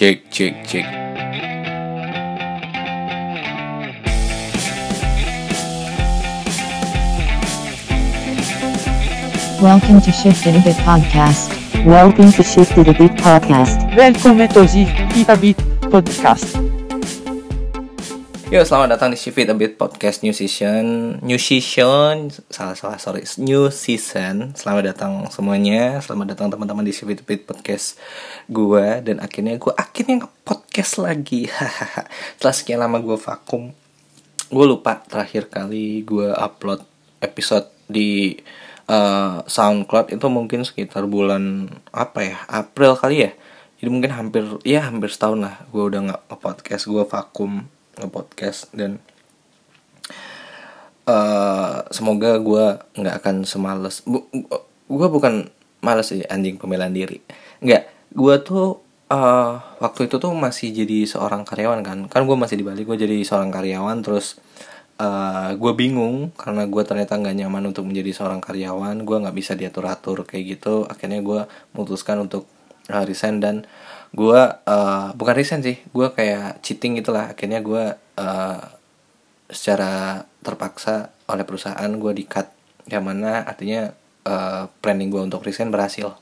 Cek, cek, cek. Welcome to Shifted a Bit Podcast. Welcome to Shifted a Bit Podcast. Welcome Välkommen till a Bit Podcast. Yo, selamat datang di Shift It a Bit Podcast New Season. New Season, salah salah sorry, New Season. Selamat datang semuanya. Selamat datang teman-teman di Shift It a Bit Podcast gua dan akhirnya gua akhirnya nge-podcast lagi. Setelah sekian lama gua vakum, gue lupa terakhir kali gue upload episode di uh, SoundCloud itu mungkin sekitar bulan apa ya April kali ya jadi mungkin hampir ya hampir setahun lah gue udah nggak nge-podcast gue vakum nge-podcast dan uh, semoga gue nggak akan semales. Bu, gue bukan males sih anjing pembelaan diri. Nggak gue tuh uh, waktu itu tuh masih jadi seorang karyawan kan. Kan gue masih di Bali gue jadi seorang karyawan terus uh, gue bingung karena gue ternyata nggak nyaman untuk menjadi seorang karyawan gue nggak bisa diatur atur kayak gitu. Akhirnya gue memutuskan untuk uh, resign dan gue uh, bukan resign sih. Gue kayak cheating gitulah. Akhirnya gue uh, secara terpaksa oleh perusahaan gue di cut yang mana artinya uh, planning gue untuk resign berhasil.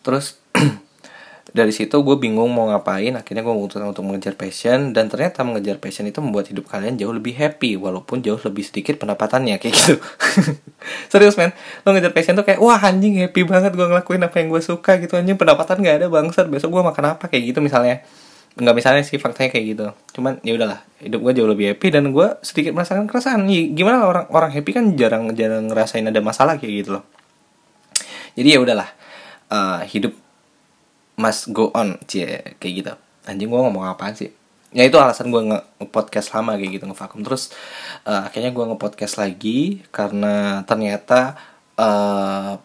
Terus dari situ gue bingung mau ngapain akhirnya gue memutuskan untuk mengejar passion dan ternyata mengejar passion itu membuat hidup kalian jauh lebih happy walaupun jauh lebih sedikit pendapatannya kayak gitu. Serius men? Lo ngejar passion tuh kayak wah anjing happy banget gue ngelakuin apa yang gue suka gitu. Anjing pendapatan gak ada bangsat. Besok gue makan apa kayak gitu misalnya. Nggak misalnya sih faktanya kayak gitu. Cuman ya udahlah hidup gue jauh lebih happy dan gue sedikit merasakan keresahan. Gimana orang orang happy kan jarang jarang ngerasain ada masalah kayak gitu loh. Jadi ya udahlah uh, hidup must go on. Cie kayak gitu. Anjing gue ngomong apaan sih? Ya itu alasan gue nge-podcast lama kayak gitu ngevakum. Terus uh, akhirnya gue nge-podcast lagi karena ternyata uh,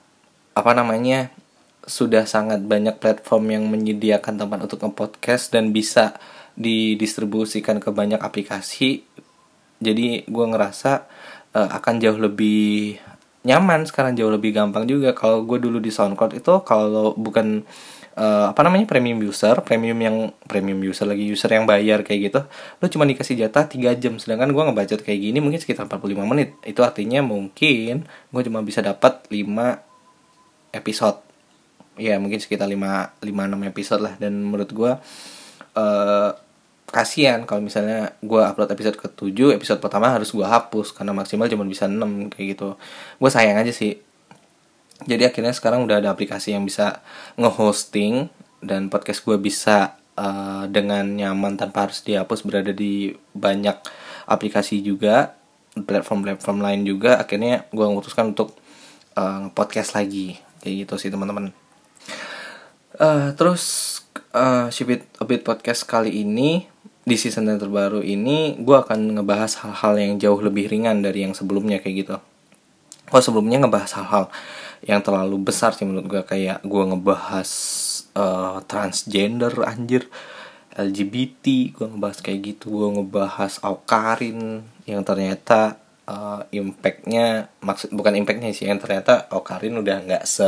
apa namanya sudah sangat banyak platform yang menyediakan tempat untuk nge-podcast dan bisa didistribusikan ke banyak aplikasi. Jadi gue ngerasa uh, akan jauh lebih nyaman sekarang jauh lebih gampang juga. Kalau gue dulu di SoundCloud itu kalau bukan uh, apa namanya premium user premium yang premium user lagi user yang bayar kayak gitu. Lo cuma dikasih jatah 3 jam sedangkan gue ngebacot kayak gini mungkin sekitar 45 menit. Itu artinya mungkin gue cuma bisa dapat 5 episode. Ya mungkin sekitar 5 5 6 episode lah. Dan menurut gue uh, kasihan kalau misalnya gue upload episode ke-7 episode pertama harus gue hapus karena maksimal cuma bisa 6 kayak gitu. Gue sayang aja sih jadi akhirnya sekarang udah ada aplikasi yang bisa nge-hosting dan podcast gue bisa uh, dengan nyaman tanpa harus dihapus berada di banyak aplikasi juga platform-platform lain juga akhirnya gue memutuskan untuk uh, podcast lagi kayak gitu sih teman-teman uh, terus uh, Shipit A Podcast kali ini di season yang terbaru ini gue akan ngebahas hal-hal yang jauh lebih ringan dari yang sebelumnya kayak gitu. Kalau sebelumnya ngebahas hal-hal yang terlalu besar sih menurut gue kayak gue ngebahas uh, transgender anjir LGBT gue ngebahas kayak gitu. Gue ngebahas Aukarin yang ternyata uh, impactnya maksud bukan impactnya sih yang ternyata Aukarin udah nggak se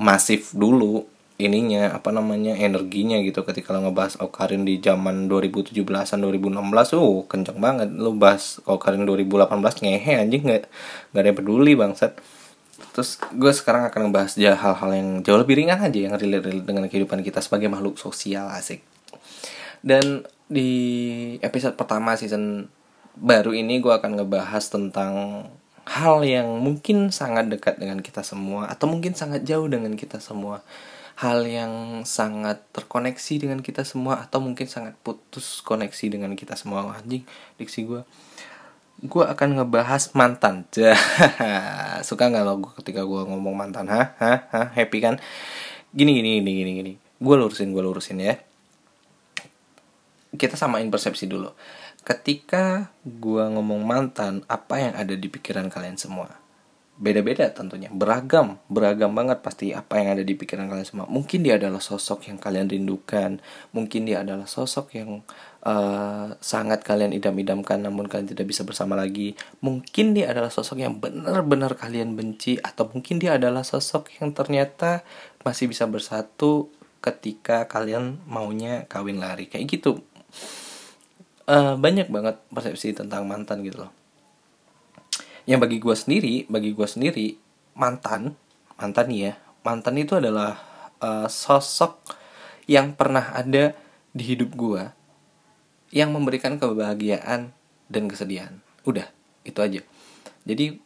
masif dulu ininya apa namanya energinya gitu. Ketika lo ngebahas Aukarin di zaman 2017an 2016 uh kenceng banget. Lo bahas Aukarin 2018 ngehe anjing nggak nggak ada yang peduli bangsat terus gue sekarang akan ngebahas ya hal-hal yang jauh lebih ringan aja yang relate, relate dengan kehidupan kita sebagai makhluk sosial asik. Dan di episode pertama season baru ini gue akan ngebahas tentang hal yang mungkin sangat dekat dengan kita semua atau mungkin sangat jauh dengan kita semua. Hal yang sangat terkoneksi dengan kita semua atau mungkin sangat putus koneksi dengan kita semua. Anjing diksi gue gue akan ngebahas mantan. Suka nggak lo ketika gue ngomong mantan hah? Hah? Hah? Happy kan? Gini gini gini gini gini. Gue lurusin gue lurusin ya. Kita samain persepsi dulu. Ketika gue ngomong mantan apa yang ada di pikiran kalian semua? Beda-beda tentunya. Beragam beragam banget pasti apa yang ada di pikiran kalian semua. Mungkin dia adalah sosok yang kalian rindukan. Mungkin dia adalah sosok yang uh, sangat kalian idam-idamkan namun kalian tidak bisa bersama lagi. Mungkin dia adalah sosok yang benar-benar kalian benci atau mungkin dia adalah sosok yang ternyata masih bisa bersatu ketika kalian maunya kawin lari. Kayak gitu. Eh, banyak banget persepsi tentang mantan gitu loh. Yang bagi gue sendiri bagi gue sendiri mantan mantan ya mantan itu adalah eh, sosok yang pernah ada di hidup gue yang memberikan kebahagiaan dan kesedihan. Udah itu aja. Jadi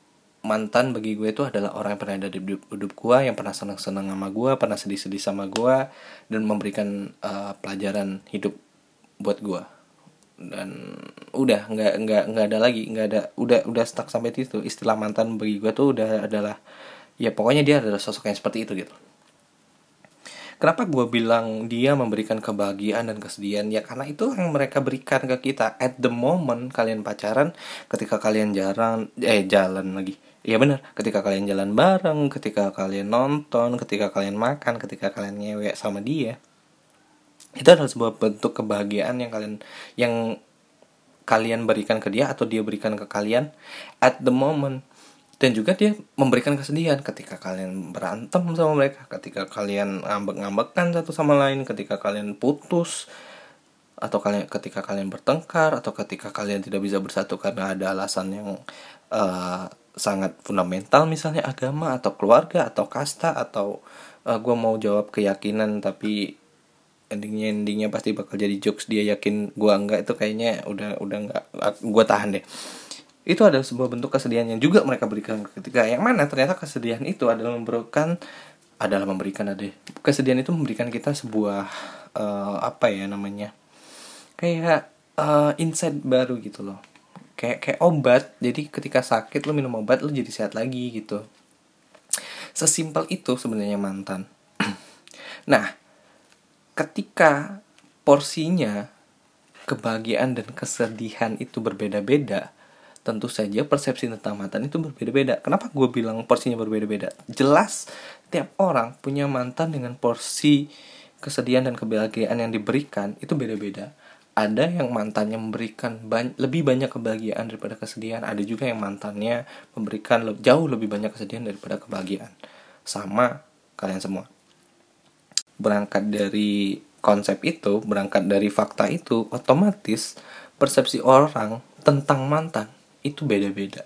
mantan bagi gue itu adalah orang yang pernah ada di hidup, hidup gue yang pernah senang senang sama gue pernah sedih sedih sama gue dan memberikan eh, pelajaran hidup buat gue dan udah nggak nggak nggak ada lagi nggak ada udah udah stuck sampai itu istilah mantan bagi gue tuh udah adalah ya pokoknya dia adalah sosok yang seperti itu gitu Kenapa gue bilang dia memberikan kebahagiaan dan kesedihan? Ya karena itu yang mereka berikan ke kita at the moment kalian pacaran, ketika kalian jarang eh jalan lagi. Iya benar, ketika kalian jalan bareng, ketika kalian nonton, ketika kalian makan, ketika kalian ngewek sama dia. Itu adalah sebuah bentuk kebahagiaan yang kalian yang kalian berikan ke dia atau dia berikan ke kalian at the moment dan juga dia memberikan kesedihan ketika kalian berantem sama mereka ketika kalian ngambek-ngambekan satu sama lain ketika kalian putus atau kalian ketika kalian bertengkar atau ketika kalian tidak bisa bersatu karena ada alasan yang eh, sangat fundamental misalnya agama atau keluarga atau kasta atau eh, gue mau jawab keyakinan tapi endingnya endingnya pasti bakal jadi jokes dia yakin gue enggak itu kayaknya udah udah enggak gue tahan deh itu adalah sebuah bentuk kesedihan yang juga mereka berikan ketika yang mana ternyata kesedihan itu adalah memberikan adalah memberikan ada kesedihan itu memberikan kita sebuah eh, apa ya namanya kayak eh, insight baru gitu loh. Kayak kayak obat. Jadi ketika sakit lo minum obat lo jadi sehat lagi gitu. Sesimpel itu sebenarnya mantan. Nah ketika porsinya kebahagiaan dan kesedihan itu berbeda-beda tentu saja persepsi tentang mantan itu berbeda-beda. Kenapa gue bilang porsinya berbeda-beda? Jelas tiap orang punya mantan dengan porsi kesedihan dan kebahagiaan yang diberikan itu beda-beda. Ada yang mantannya memberikan ban- lebih banyak kebahagiaan daripada kesedihan. Ada juga yang mantannya memberikan le- jauh lebih banyak kesedihan daripada kebahagiaan. Sama kalian semua. Berangkat dari konsep itu, berangkat dari fakta itu, otomatis persepsi orang tentang mantan itu beda-beda.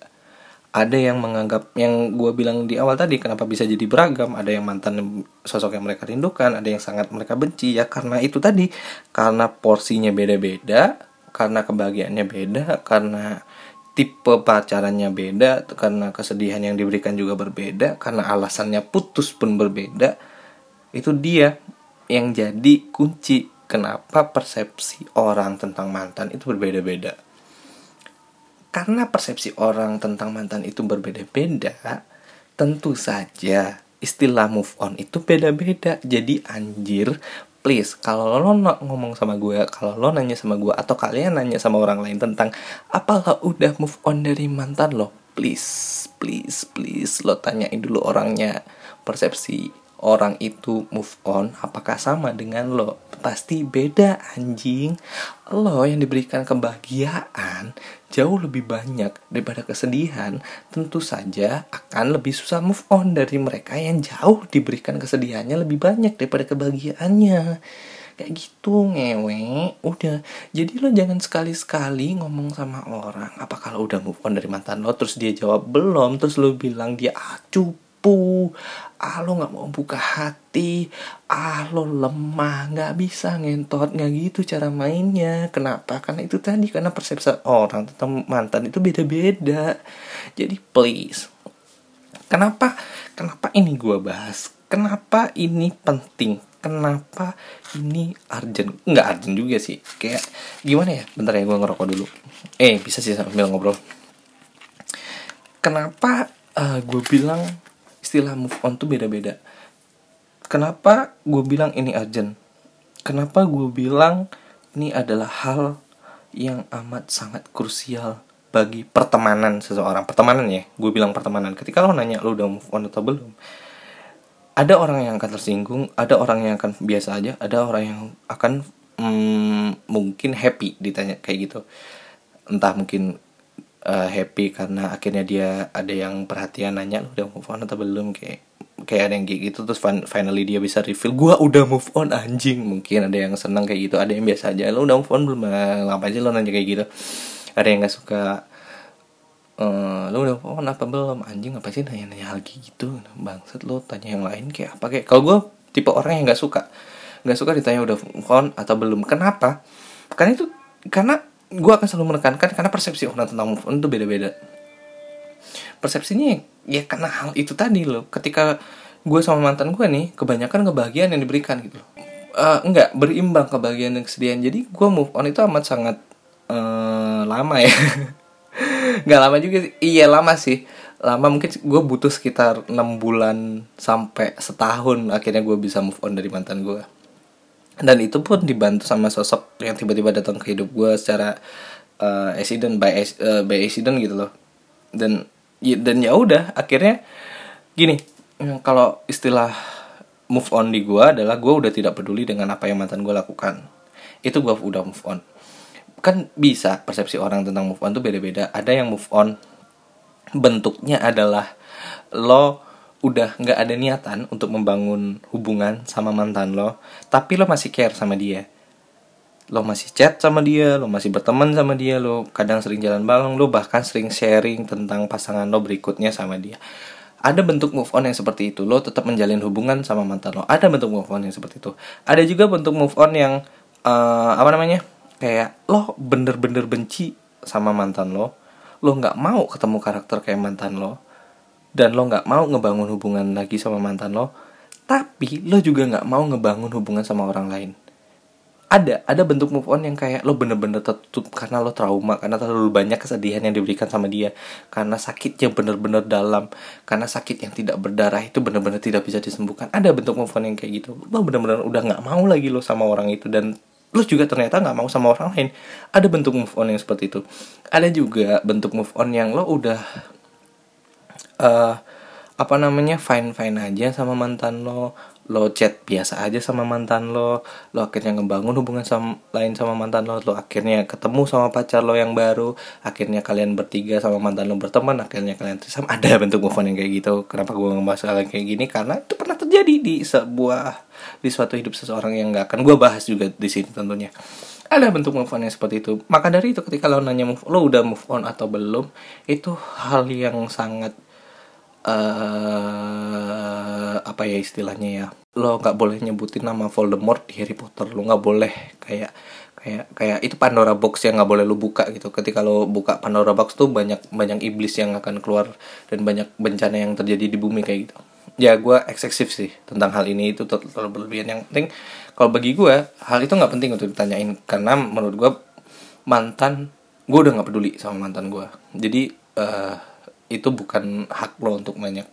Ada yang menganggap yang gue bilang di awal tadi kenapa bisa jadi beragam. Ada yang mantan sosok yang mereka rindukan, ada yang sangat mereka benci ya karena itu tadi karena porsinya beda-beda, karena kebahagiaannya beda, karena tipe pacarannya beda, karena kesedihan yang diberikan juga berbeda, karena alasannya putus pun berbeda. Itu dia yang jadi kunci kenapa persepsi orang tentang mantan itu berbeda-beda karena persepsi orang tentang mantan itu berbeda-beda, tentu saja istilah move on itu beda-beda. Jadi anjir, please kalau lo ngomong sama gue, kalau lo nanya sama gue atau kalian nanya sama orang lain tentang apa lo udah move on dari mantan lo, please, please, please lo tanyain dulu orangnya persepsi orang itu move on apakah sama dengan lo? Pasti beda anjing. Lo yang diberikan kebahagiaan jauh lebih banyak daripada kesedihan tentu saja akan lebih susah move on dari mereka yang jauh diberikan kesedihannya lebih banyak daripada kebahagiaannya. Kayak gitu ngewe. Udah. Jadi lo jangan sekali-sekali ngomong sama orang apa kalau udah move on dari mantan lo? Terus dia jawab belum. Terus lo bilang dia ah cupu ah lo nggak mau buka hati ah lo lemah nggak bisa ngentot nggak gitu cara mainnya. Kenapa? Karena itu tadi karena persepsi orang tentang mantan itu beda-beda. Jadi please kenapa kenapa ini gua bahas? Kenapa ini penting? Kenapa ini urgent? Nggak urgent juga sih. Kayak gimana ya? Bentar ya gua ngerokok dulu. Eh bisa sih sambil ngobrol. Kenapa gue bilang istilah move on tuh beda-beda. Kenapa gue bilang ini urgent? Kenapa gue bilang ini adalah hal yang amat sangat krusial bagi pertemanan seseorang? Pertemanan ya gue bilang pertemanan. Ketika lo nanya lo udah move on atau belum? Ada orang yang akan tersinggung ada orang yang akan biasa aja ada orang yang akan mm, mungkin happy ditanya kayak gitu. Entah mungkin uh, happy karena akhirnya dia ada yang perhatian nanya lu udah move on atau belum? Kayak kayak ada yang kayak gitu terus fin- finally dia bisa reveal gue udah move on anjing. Mungkin ada yang senang kayak gitu ada yang biasa aja lo udah move on belum? Ah, ngapa aja lo nanya kayak gitu? Ada yang nggak suka eh lo udah move on apa belum? Anjing apa sih nanya-nanya hal kayak gitu? Bangsat lo tanya yang lain kayak apa? Kayak kalau gue tipe orang yang nggak suka nggak suka ditanya udah move on atau belum. Kenapa? Karena itu karena gue akan selalu menekankan karena persepsi orang tentang move on itu beda-beda. Persepsinya ya karena hal itu tadi loh. Ketika gue sama mantan gue nih kebanyakan kebahagiaan yang diberikan gitu loh. Eh, enggak berimbang kebahagiaan dan kesedihan. Jadi gue move on itu amat sangat eh, lama ya. Nggak lama juga sih. iya lama sih. Lama mungkin gue butuh sekitar enam bulan sampai setahun akhirnya gue bisa move on dari mantan gue dan itu pun dibantu sama sosok yang tiba-tiba datang ke hidup gue secara uh, accident by uh, by accident gitu loh. Dan ya, dan ya udah akhirnya gini mm, kalau istilah move on di gue adalah gue udah tidak peduli dengan apa yang mantan gue lakukan. Itu gue udah move on. Kan bisa persepsi orang tentang move on tuh beda-beda. Ada yang move on bentuknya adalah lo udah nggak ada niatan untuk membangun hubungan sama mantan lo tapi lo masih care sama dia. Lo masih chat sama dia lo masih berteman sama dia lo kadang sering jalan bareng lo bahkan sering sharing tentang pasangan lo berikutnya sama dia. Ada bentuk move on yang seperti itu lo tetap menjalin hubungan sama mantan lo. Ada bentuk move on yang seperti itu. Ada juga bentuk move on yang eh, apa namanya kayak lo bener-bener benci sama mantan lo lo nggak mau ketemu karakter kayak mantan lo dan lo nggak mau ngebangun hubungan lagi sama mantan lo tapi lo juga nggak mau ngebangun hubungan sama orang lain. Ada ada bentuk move on yang kayak lo bener-bener tertutup karena lo trauma karena terlalu banyak kesedihan yang diberikan sama dia karena sakit yang bener-bener dalam karena sakit yang tidak berdarah itu bener-bener tidak bisa disembuhkan. Ada bentuk move on yang kayak gitu. Lo bener-bener udah nggak mau lagi lo sama orang itu dan lo juga ternyata nggak mau sama orang lain. Ada bentuk move on yang seperti itu. Ada juga bentuk move on yang lo udah eh apa namanya fine fine aja sama mantan lo. Lo chat biasa aja sama mantan lo. Lo akhirnya ngebangun hubungan sama lain sama mantan lo. Lo akhirnya ketemu sama pacar lo yang baru. Akhirnya kalian bertiga sama mantan lo berteman. Akhirnya kalian sama ada bentuk move on yang kayak gitu. Kenapa gue ngebahas hal yang kayak gini? Karena itu pernah terjadi di sebuah di suatu hidup seseorang yang nggak akan gue bahas juga di sini tentunya. Ada bentuk move on yang seperti itu. Maka dari itu ketika lo nanya move lo udah move on atau belum itu hal yang sangat eh apa ya istilahnya ya? Lo nggak boleh nyebutin nama Voldemort di Harry Potter. Lo nggak boleh kayak kayak kayak itu Pandora box yang nggak boleh lo buka gitu. Ketika lo buka Pandora box tuh banyak banyak iblis yang akan keluar dan banyak bencana yang terjadi di bumi kayak gitu. Ya gue eksesif sih tentang hal ini. Itu ter- terlalu berlebihan yang penting. Kalau bagi gue hal itu nggak penting untuk ditanyain. Karena menurut gue mantan gue udah nggak peduli sama mantan gue jadi eh, itu bukan hak lo untuk nanya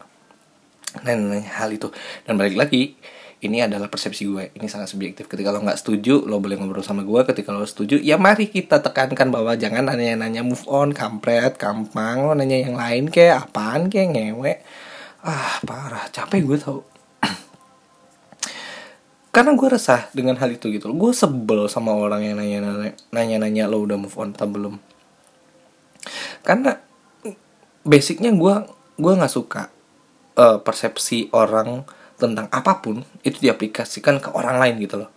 hal itu. Dan balik lagi ini adalah persepsi gue. Ini sangat subjektif. Ketika lo nggak setuju lo boleh ngobrol sama gue. Ketika lo setuju ya mari kita tekankan bahwa jangan nanya-nanya move on kampret gampang lo nanya yang lain kayak apaan kayak ngewe. Ah parah. Capek gue tau. Karena gue resah dengan hal itu gitu gue sebel sama orang yang nanya-nanya nanya-nanya lo udah move on atau belum. Karena basicnya gue gue nggak suka eh, persepsi orang tentang apa pun itu diaplikasikan ke orang lain gitu loh.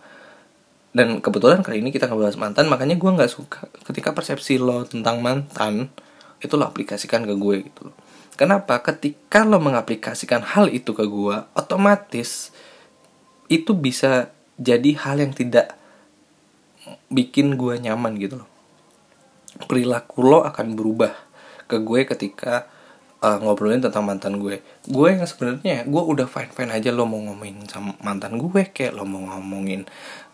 Dan kebetulan kali ini kita ngebahas mantan makanya gue nggak suka ketika persepsi lo tentang mantan itu lo aplikasikan ke gue gitu loh. Kenapa? Ketika lo mengaplikasikan hal itu ke gue otomatis itu bisa jadi hal yang tidak bikin gue nyaman gitu loh. Perilaku lo akan berubah ke gue ketika uh, ngobrolin tentang mantan gue. Gue yang sebenarnya gue udah fine fine aja lo mau ngomongin sama mantan gue kayak lo mau ngomongin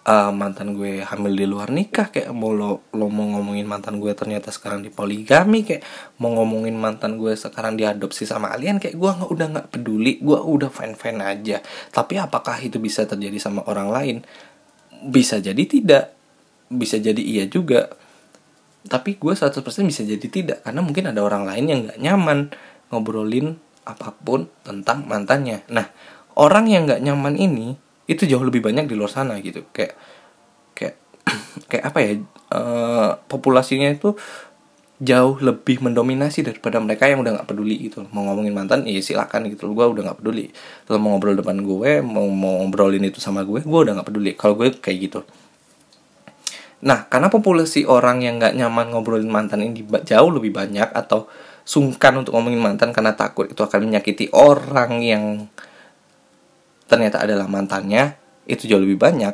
uh, mantan gue hamil di luar nikah kayak mau lo lo mau ngomongin mantan gue ternyata sekarang di poligami kayak mau ngomongin mantan gue sekarang diadopsi sama alien kayak gue nggak udah nggak peduli gue udah fine fine aja. Tapi apakah itu bisa terjadi sama orang lain? Bisa jadi tidak. Bisa jadi iya juga tapi gue 100% bisa jadi tidak karena mungkin ada orang lain yang nggak nyaman ngobrolin apa pun tentang mantannya. Nah orang yang nggak nyaman ini itu jauh lebih banyak di luar sana gitu. Kayak kayak kayak apa ya eh, populasinya itu jauh lebih mendominasi daripada mereka yang udah nggak peduli gitu. Mau ngomongin mantan ya silakan gitu. Gue udah nggak peduli. Lo mau ngobrol depan gue mau mau ngobrolin itu sama gue gue udah nggak peduli. Kalau gue kayak gitu nah karena populasi orang yang nggak nyaman ngobrolin mantan ini jauh lebih banyak atau sungkan untuk ngomongin mantan karena takut itu akan menyakiti orang yang ternyata adalah mantannya itu jauh lebih banyak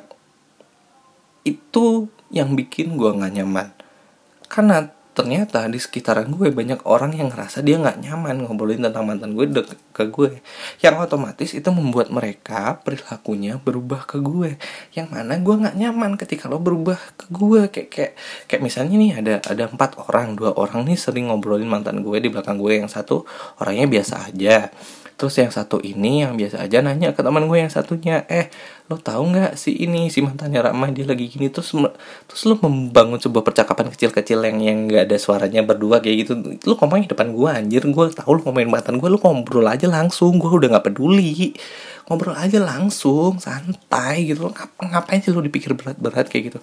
itu yang bikin gue nggak nyaman. Karena ternyata di sekitaran gue banyak orang yang ngerasa dia nggak nyaman ngobrolin tentang mantan gue dek ke gue. Yang otomatis itu membuat mereka perilakunya berubah ke gue. Yang mana gue nggak nyaman ketika lo berubah ke gue. Kayak kayak kayak misalnya nih ada ada empat orang dua orang nih sering ngobrolin mantan gue di belakang gue. Yang satu orangnya biasa aja Terus yang satu ini yang biasa aja nanya ke teman gue yang satunya, eh lo tahu nggak si ini si mantannya Rama dia lagi gini? Terus terus lo membangun sebuah percakapan kecil-kecil yang yang nggak ada suaranya berdua kayak gitu, lo ngomongin depan gue anjir. Gue tahu lo ngomongin mantan gue lo ngobrol aja langsung. Gue udah nggak peduli. Ngobrol aja langsung santai gitu. Lo ngap- ngapain sih lo dipikir berat-berat kayak gitu?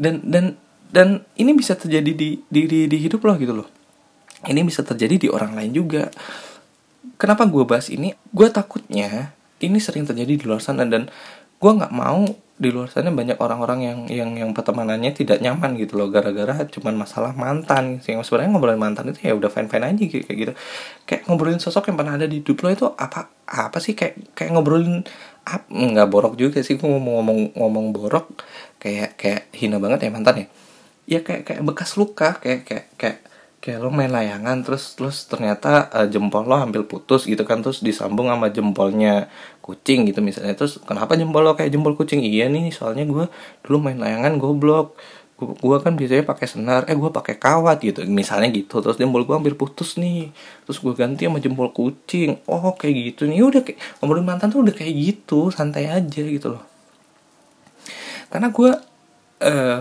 Dan dan dan ini bisa terjadi di di di, di hidup lo gitu loh. Ini bisa terjadi di orang lain juga kenapa gue bahas ini? Gue takutnya ini sering terjadi di luar sana dan gue nggak mau di luar sana banyak orang-orang yang yang yang pertemanannya tidak nyaman gitu loh. Gara-gara cuman masalah mantan yang sebenarnya ngobrolin mantan itu ya udah fine fine aja gitu, kayak gitu. Kayak ngobrolin sosok yang pernah ada di hidup itu apa apa sih? Kayak kayak ngobrolin ap, nggak borok juga sih. Gue ngomong ngomong ngomong borok kayak kayak hina banget ya mantan ya. Ya kayak kayak bekas luka kayak kayak kayak kayak lo main layangan terus terus ternyata eh, jempol lo hampir putus gitu kan terus disambung sama jempolnya kucing gitu misalnya. Terus kenapa jempol lo kayak jempol kucing? Iya nih soalnya gue dulu main layangan goblok. Gu- gua kan biasanya pakai senar eh gue pakai kawat gitu. Misalnya gitu terus jempol gue hampir putus nih. Terus gue ganti sama jempol kucing. Oh kayak gitu nih. Udah kayak ngobrolin mantan tuh udah kayak gitu santai aja gitu loh. Karena gue eh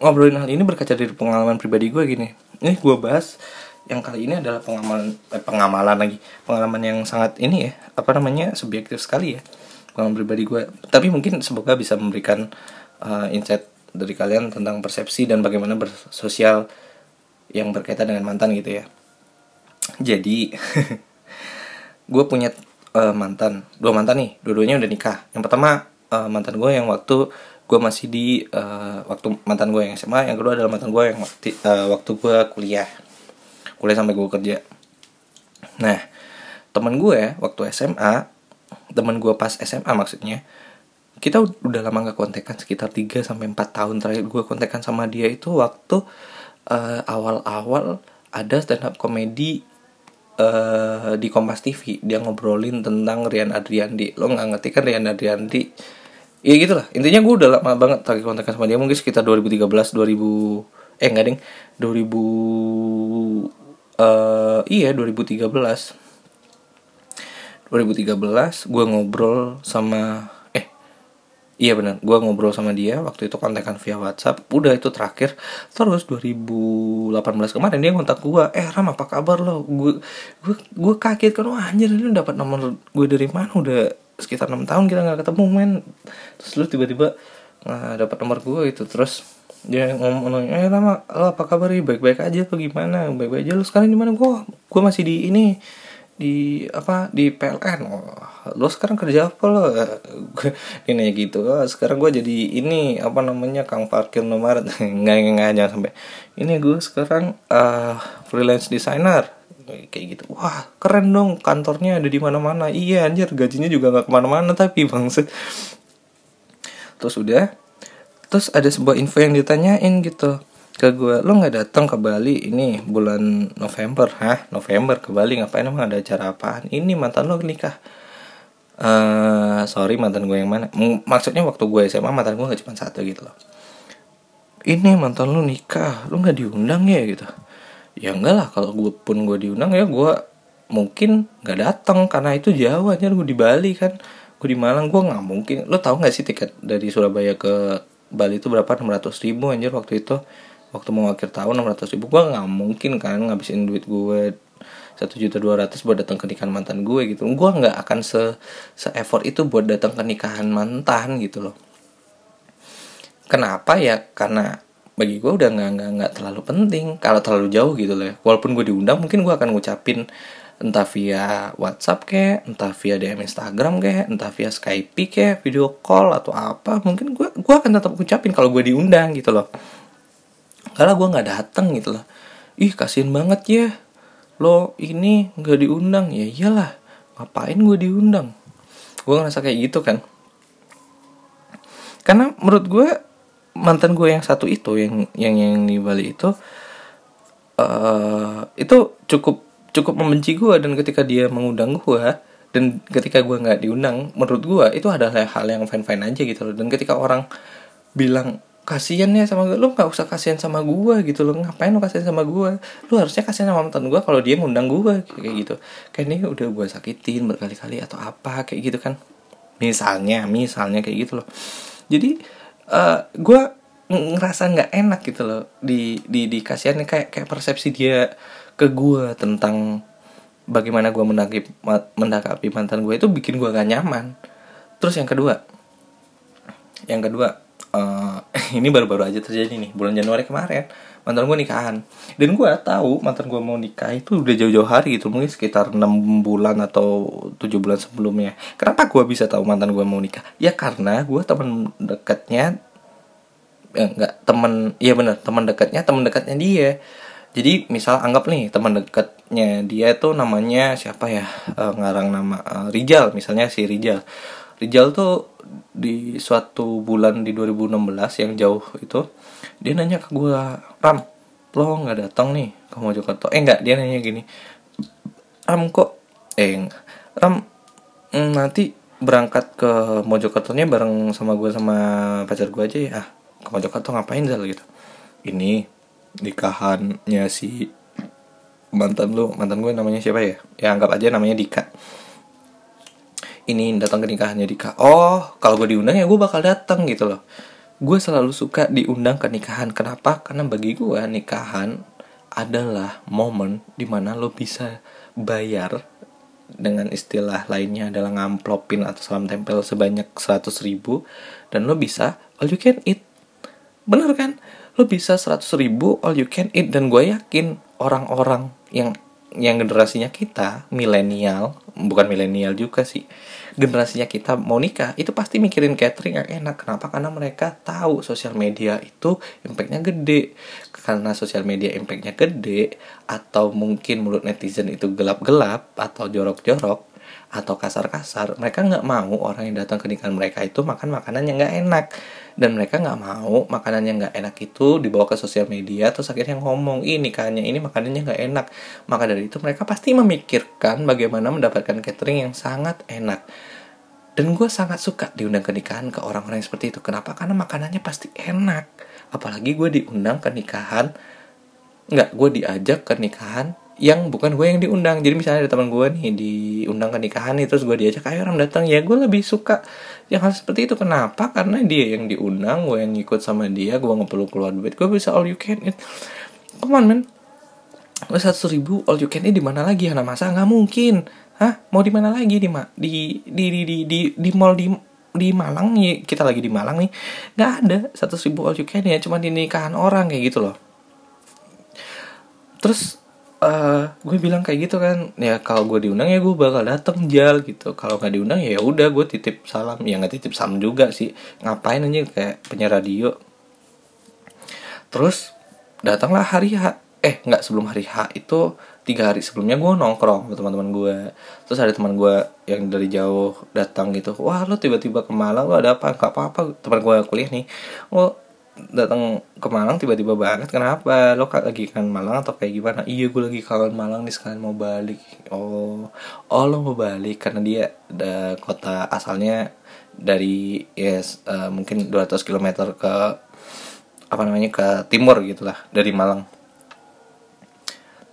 ngobrolin hal ini berkaca dari pengalaman pribadi gue gini. Ini gue bahas yang kali ini adalah pengamalan eh, pengamalan lagi. Pengalaman yang sangat ini ya apa namanya subjektif sekali ya. Pengalaman pribadi gue tapi mungkin semoga bisa memberikan eh, insight dari kalian tentang persepsi dan bagaimana bersosial yang berkaitan dengan mantan gitu ya. Jadi gue punya eh, mantan. Dua mantan nih dua-duanya udah nikah. Yang pertama eh, mantan gue yang waktu gue masih di eh, waktu mantan gue yang SMA yang kedua adalah mantan gue yang waktu, eh, waktu gue kuliah. Kuliah sampai gue kerja. Nah temen gue waktu SMA temen gue pas SMA maksudnya kita udah lama gak kontekan sekitar 3 sampai 4 tahun terakhir gue kontekan sama dia itu waktu eh, awal-awal ada stand up komedi eh, di Kompas TV dia ngobrolin tentang Rian Adriandi. Lo nggak ngerti kan Rian Adriandi ya gitu lah intinya gue udah lama banget terakhir kontekan sama dia. Mungkin sekitar 2013 2000 eh enggak ding. 2000 eh iya 2013 2013 gue ngobrol sama iya benar gue ngobrol sama dia waktu itu kontekan via WhatsApp. Udah itu terakhir. Terus 2018 kemarin dia kontak gue eh Ram apa kabar lo? Gue gue kaget kan wah anjir lu dapat nomor gue dari mana? Udah sekitar enam tahun kita nggak ketemu men. Terus lu tiba-tiba nggak dapat nomor gue itu. Terus dia ngomong eh lama lo apa kabar? Nih baik-baik aja apa gimana? Baik-baik aja. Lu sekarang di mana? Gue gue masih di ini di apa di PLN oh, lo sekarang kerja apa lo? Gue ini gitu. Oh, sekarang gue jadi ini apa namanya kang parkir nomor nggak nggak jangan sampai. Ini gue sekarang eh, freelance designer. Kayak gitu. Wah keren dong kantornya ada di mana-mana. Iya anjir gajinya juga nggak ke mana-mana tapi bangsa terus udah terus ada sebuah info yang ditanyain gitu ke gue lo nggak datang ke Bali ini bulan November? Hah? November ke Bali ngapain? Emang ada acara apaan? Ini mantan lo nikah eh sorry mantan gue yang mana? Maksudnya waktu gue SMA mantan gue gak cuma satu gitu loh. Ini mantan lu nikah lu nggak diundang ya gitu. Ya enggak lah kalau gue pun gue diundang ya gue mungkin nggak datang karena itu jauh aja gue di Bali kan. Gue di Malang gue nggak mungkin. Lo tau nggak sih tiket dari Surabaya ke Bali itu berapa? 600 ribu anjir waktu itu. Waktu mau akhir tahun 600 ribu. Gue nggak mungkin kan ngabisin duit gue satu juta dua ratus buat datang ke nikahan mantan gue gitu. Gue nggak akan se se effort itu buat datang ke nikahan mantan gitu loh. Kenapa ya? Karena bagi gue udah nggak nggak nggak terlalu penting. Kalau terlalu jauh gitu loh ya. walaupun gue diundang mungkin gue akan ngucapin entah via WhatsApp kayak entah via DM Instagram kayak entah via Skype kayak video call atau apa mungkin gue gue akan tetap ngucapin kalau gue diundang gitu loh. Karena gue nggak datang gitu loh. Ih kasian banget ya lo ini nggak diundang. Ya iyalah ngapain gue diundang? Gue ngerasa kayak gitu kan. Karena menurut gue mantan gue yang satu itu yang yang yang di Bali itu eh itu cukup cukup membenci gue dan ketika dia mengundang gue dan ketika gue nggak diundang menurut gue itu adalah hal yang fine fine aja gitu loh. Dan ketika orang bilang kasian ya sama gue lu nggak usah kasihan sama gue gitu loh. Ngapain lu kasihan sama gue lu harusnya kasihan sama mantan gue kalau dia ngundang gue kayak gitu. Kayak ini udah gue sakitin berkali-kali atau apa kayak gitu kan. Misalnya misalnya kayak gitu loh. Jadi eh gue ngerasa nggak enak gitu loh di di di kasihannya. Kayak kayak persepsi dia ke gue tentang bagaimana gue mendakapi mantan gue itu bikin gue gak nyaman. Terus yang kedua yang kedua ini baru-baru aja terjadi nih bulan Januari kemarin. Mantan gue nikahan. Dan gue tahu mantan gue mau nikah itu udah jauh-jauh hari gitu mungkin sekitar enam bulan atau tujuh bulan sebelumnya. Kenapa gue bisa tahu mantan gue mau nikah? Ya karena gue teman dekatnya eh, enggak teman iya bener teman dekatnya teman dekatnya dia. Jadi misal anggap nih teman dekatnya dia tuh namanya siapa ya? Eh, ngarang nama eh, Rijal misalnya si Rijal Rijal tuh di suatu bulan di 2016 yang jauh itu dia nanya ke gue Ram lo nggak datang nih ke Mojokerto? Eh enggak dia nanya gini Ram kok? Eh enggak. Ram mm, nanti berangkat ke Mojokertonya bareng sama gue sama pacar gue aja ya. Ah ke Mojokerto ngapain Zal? Gitu. Ini nikahannya si mantan lu mantan gue namanya siapa ya? Ya anggap aja namanya Dika ini datang ke nikahannya Dika. Oh kalau gue diundang ya gue bakal datang gitu loh. Gue selalu suka diundang ke nikahan. Kenapa? Karena bagi gue nikahan adalah momen di mana lo bisa bayar dengan istilah lainnya adalah ngamplopin atau salam tempel sebanyak 100 ribu dan lo bisa all you can eat. Bener kan? Lo bisa 100 ribu all you can eat dan gue yakin orang-orang yang yang generasinya kita milenial bukan milenial juga sih generasinya kita mau nikah itu pasti mikirin catering yang enak. Kenapa? Karena mereka tahu sosial media itu impactnya gede. Karena sosial media impactnya gede atau mungkin mulut netizen itu gelap-gelap atau jorok-jorok atau kasar-kasar mereka nggak mau orang yang datang ke nikahan mereka itu makan makanan yang nggak enak dan mereka nggak mau makanan yang nggak enak itu dibawa ke sosial media terus akhirnya ngomong ini nikahannya ini makanannya nggak enak. Maka dari itu mereka pasti memikirkan bagaimana mendapatkan catering yang sangat enak. Dan gue sangat suka diundang ke nikahan ke orang-orang yang seperti itu. Kenapa? Karena makanannya pasti enak. Apalagi gue diundang ke nikahan nggak gue diajak ke nikahan yang bukan gue yang diundang. Jadi misalnya ada teman gue nih diundang ke nikahan nih terus gue diajak ayo orang datang. Ya gue lebih suka yang hal seperti itu. Kenapa? Karena dia yang diundang gue yang ngikut sama dia gue nggak perlu keluar duit. Gue bisa all you can eat. Come on man. Lo satu ribu all you can eat di mana lagi? Anak masa? Nggak mungkin. Hah? Mau di mana lagi? Di ma di di di di di, di mall di di Malang nih. Kita lagi di Malang nih. Nggak ada satu ribu all you can ya cuma di nikahan orang kayak gitu loh. Terus eh gue bilang kayak gitu kan ya kalau gue diundang ya gue bakal dateng jal gitu. Kalau nggak diundang ya udah gue titip salam. Ya nggak titip salam juga sih. Ngapain aja kayak penyiar radio. Terus datanglah hari H. Eh nggak sebelum hari H itu tiga hari sebelumnya gue nongkrong sama teman-teman gue. Terus ada teman gue yang dari jauh datang gitu. Wah lo tiba-tiba ke Malang lo ada apa? Nggak apa-apa teman gue kuliah nih. Lo datang ke Malang tiba-tiba banget kenapa? Lo lagi kan Malang atau kayak gimana? Iya gue lagi kangen Malang nih sekalian mau balik. Oh oh lo mau balik? Karena dia da, kota asalnya dari yes eh, mungkin 200 km ke apa namanya ke timur gitulah dari Malang.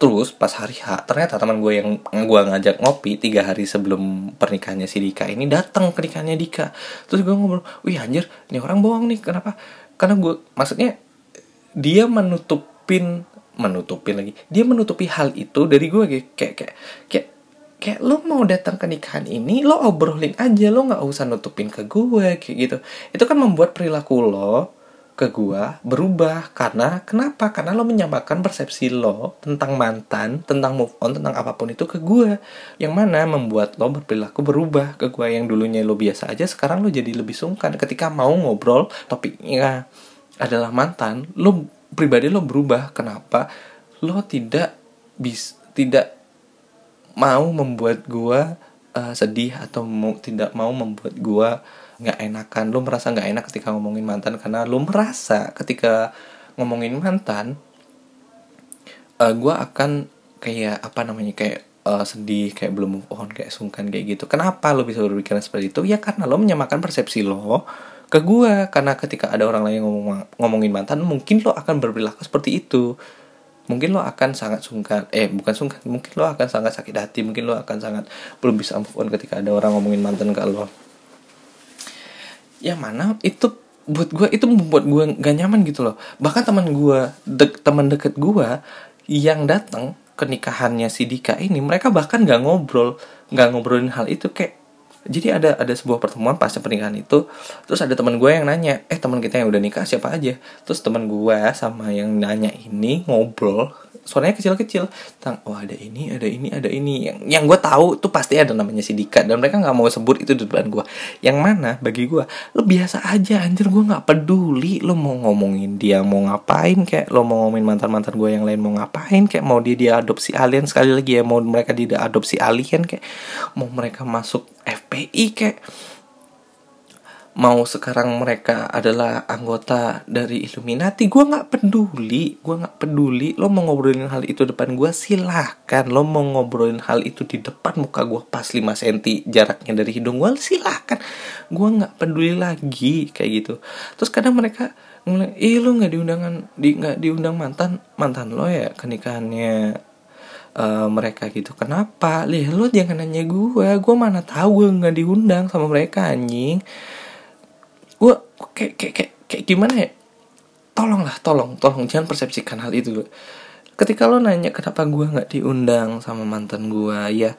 Terus pas hari H ternyata teman gue yang gue ngajak ngopi tiga hari sebelum pernikahannya si Dika ini datang ke nikahannya Dika. Terus gue ngobrol wih anjir ini orang bohong nih kenapa karena gue maksudnya dia menutupin menutupin lagi dia menutupi hal itu dari gue kayak kayak kayak kayak, kayak lo mau datang ke nikahan ini lo obrolin aja lo nggak usah nutupin ke gue kayak gitu. Itu kan membuat perilaku lo ke gua berubah. Karena kenapa? Karena lo menyamakan persepsi lo tentang mantan tentang move on tentang apa pun itu ke gua. Yang mana membuat lo berperilaku berubah ke gua yang dulunya lo biasa aja sekarang lo jadi lebih sungkan. Ketika mau ngobrol topiknya adalah mantan lo pribadi lo berubah. Kenapa? Lo tidak bis tidak mau membuat gua uh, sedih atau mau, tidak mau membuat gua nggak enakan lo merasa nggak enak ketika ngomongin mantan. Karena lo merasa ketika ngomongin mantan uh, gua akan kayak apa namanya kayak uh, sedih kayak belum move on kayak sungkan kayak gitu. Kenapa lo bisa berpikiran seperti itu? Ya karena lo menyamakan persepsi lo ke gua. Karena ketika ada orang lain ngomong ngomongin mantan mungkin lo akan berperilaku seperti itu. Mungkin lo akan sangat sungkan eh bukan sungkan mungkin lo akan sangat sakit hati mungkin lo akan sangat belum bisa move on ketika ada orang ngomongin mantan ke lo yang mana itu buat gue itu membuat gue gak nyaman gitu loh. Bahkan teman gue de teman deket gue yang datang ke nikahannya si Dika ini mereka bahkan gak ngobrol gak ngobrolin hal itu kayak jadi ada ada sebuah pertemuan pasca pernikahan itu. Terus ada teman gue yang nanya eh teman kita yang udah nikah siapa aja? Terus teman gue sama yang nanya ini ngobrol suaranya kecil-kecil. Tentang oh ada ini ada ini ada ini. Yang yang gue tahu tuh pasti ada namanya si dan mereka nggak mau sebut itu di depan gue yang mana bagi gue lo biasa aja anjir gue nggak peduli. Lo mau ngomongin dia mau ngapain kayak lo mau ngomongin mantan mantan gue yang lain mau ngapain kayak mau dia dia adopsi alien sekali lagi ya mau mereka tidak adopsi alien kayak mau mereka masuk FPI kayak mau sekarang mereka adalah anggota dari Illuminati gue nggak peduli gue nggak peduli. Lo mau ngobrolin hal itu depan gue silahkan. Lo mau ngobrolin hal itu di depan muka gue pas 5 cm jaraknya dari hidung gue silahkan. Gue nggak peduli lagi kayak gitu. Terus kadang mereka ngeliat ih lo nggak diundangan di nggak diundang mantan mantan lo ya ke nikahannya uh, mereka gitu. Kenapa? Lih lo jangan nanya gue gue mana tahu gue nggak diundang sama mereka anjing gue kayak, kayak kayak kayak gimana ya? Tolonglah tolong tolong jangan persepsikan hal itu ketika lo nanya kenapa gue nggak diundang sama mantan gue ya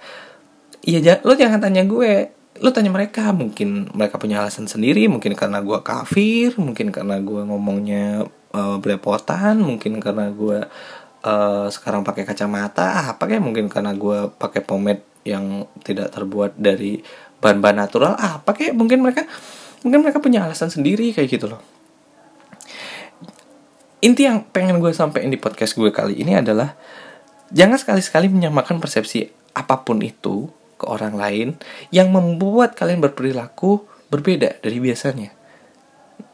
iya lo jangan tanya gue. Lo tanya mereka mungkin mereka punya alasan sendiri mungkin karena gue kafir mungkin karena gue ngomongnya uh, belepotan mungkin karena gue uh, sekarang pakai kacamata apa kayak mungkin karena gue pakai pomade yang tidak terbuat dari bahan-bahan natural apa kayak mungkin mereka mungkin mereka punya alasan sendiri kayak gitu loh. Inti yang pengen gue sampaikan di podcast gue kali ini adalah jangan sekali-sekali menyamakan persepsi apa pun itu ke orang lain yang membuat kalian berperilaku berbeda dari biasanya.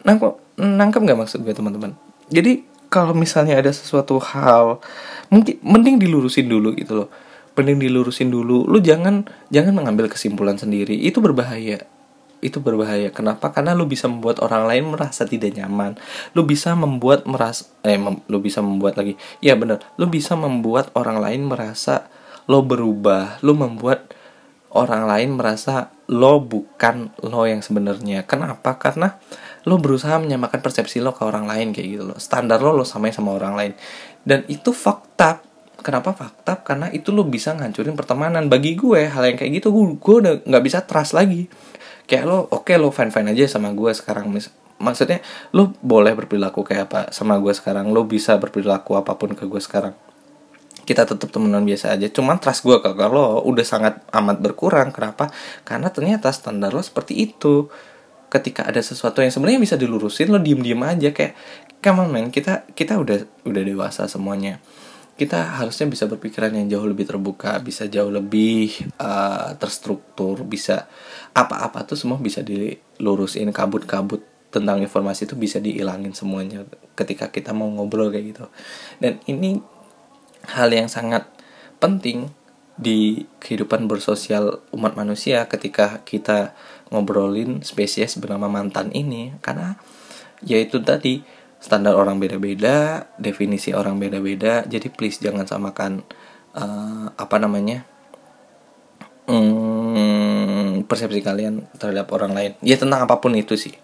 Nangkep nangkep nggak maksud gue teman-teman? Jadi kalau misalnya ada sesuatu hal mungkin mending dilurusin dulu gitu loh. Mending dilurusin dulu. Lu jangan jangan mengambil kesimpulan sendiri. Itu berbahaya itu berbahaya. Kenapa? Karena lu bisa membuat orang lain merasa tidak nyaman. Lu bisa membuat merasa eh mem, lu bisa membuat lagi. Ya bener Lu bisa membuat orang lain merasa lo berubah. Lu membuat orang lain merasa lo bukan lo yang sebenarnya. Kenapa? Karena lo berusaha menyamakan persepsi lo ke orang lain kayak gitu loh. Standar lo lo samain sama orang lain. Dan itu fakta. Kenapa fakta? Karena itu lo bisa ngancurin pertemanan. Bagi gue hal yang kayak gitu gue, gue udah nggak bisa trust lagi kayak lo oke okay, lo fine fine aja sama gue sekarang mis maksudnya lo boleh berperilaku kayak apa sama gue sekarang lo bisa berperilaku apa pun ke gue sekarang. Kita tetap temenan biasa aja cuman trust gue kalau lo udah sangat amat berkurang kenapa? Karena ternyata standar lo seperti itu. Ketika ada sesuatu yang sebenarnya bisa dilurusin lo diem diem aja kayak come on kita kita udah udah dewasa semuanya kita harusnya bisa berpikiran yang jauh lebih terbuka, bisa jauh lebih uh, terstruktur, bisa apa-apa tuh semua bisa dilurusin kabut-kabut tentang informasi itu bisa dihilangin semuanya ketika kita mau ngobrol kayak gitu. Dan ini hal yang sangat penting di kehidupan bersosial umat manusia ketika kita ngobrolin spesies bernama mantan ini karena yaitu tadi standar orang beda-beda, definisi orang beda-beda. Jadi please jangan samakan uh, apa namanya hmm, persepsi kalian terhadap orang lain. Ya tentang apa pun itu sih.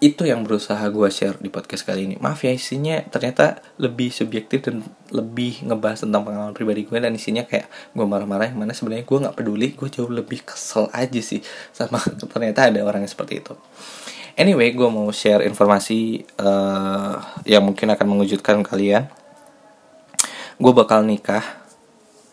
Itu yang berusaha gue share di podcast kali ini. Maaf ya isinya ternyata lebih subjektif dan lebih ngebahas tentang pengalaman pribadi gue dan isinya kayak gue marah-marah yang mana sebenarnya gue nggak peduli. Gue jauh lebih kesel aja sih sama ternyata ada orang yang seperti itu anyway gue mau share informasi eh, yang mungkin akan mengejutkan kalian. Gue bakal nikah.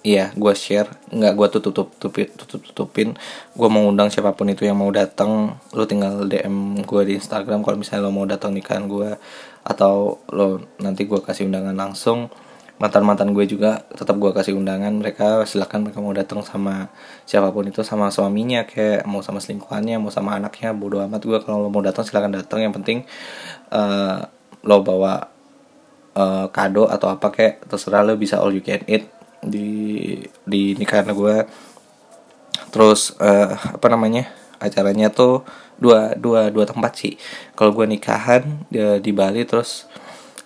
Iya, gue share, nggak gue tutup tutupin, tutup tutupin. Gue mau undang siapa pun itu yang mau datang, lu tinggal DM gue di Instagram kalau misalnya lo mau datang nikahan gue, atau lo nanti gue kasih undangan langsung. Mantan mantan gue juga tetap gue kasih undangan. Mereka silakan mereka mau datang sama siapa pun itu, sama suaminya, kayak mau sama selingkuhannya, mau sama anaknya, bodo amat gue kalau lo mau datang silakan datang. Yang penting eh, lo bawa eh, kado atau apa kayak terserah lo bisa all you can eat di di nikahan gue terus eh, apa namanya acaranya tuh dua dua dua tempat sih kalau gue nikahan di, di Bali terus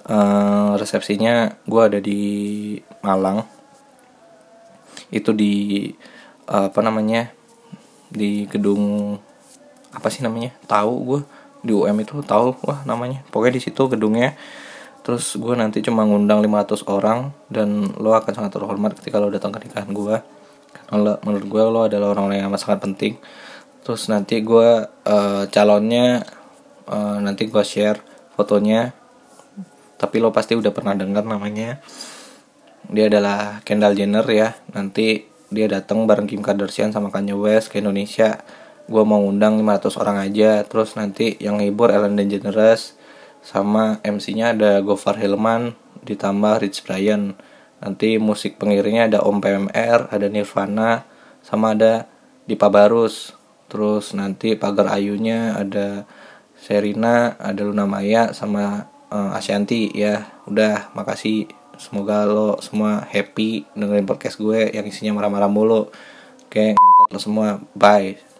eh, resepsinya gue ada di Malang. Itu di eh, apa namanya di gedung apa sih namanya tahu gue di UM itu tahu wah namanya. Pokoknya di situ gedungnya. Terus gue nanti cuma ngundang 500 orang dan lo akan sangat terhormat ketika lo datang ke nikahan gue karena menurut gue lo adalah orang-orang yang sangat penting. Terus nanti gue eh, calonnya eh, nanti gue share fotonya tapi lo pasti udah pernah dengar namanya. Dia adalah Kendall Jenner ya. Nanti dia datang bareng Kim Kardashian sama Kanye West ke Indonesia. Gue mau undang 500 orang aja. Terus nanti yang ngibur Ellen DeGeneres sama MC-nya ada Gofar Hilman ditambah Rich Brian. Nanti musik pengiringnya ada Om PMR ada Nirvana sama ada Dipa Barus. Terus nanti pagar ayunya ada Serina ada Luna Maya sama eh, Ashanti ya udah makasih. Semoga lo semua happy dengerin podcast gue yang isinya marah-marah mulu. Oke ngentot lo semua. Bye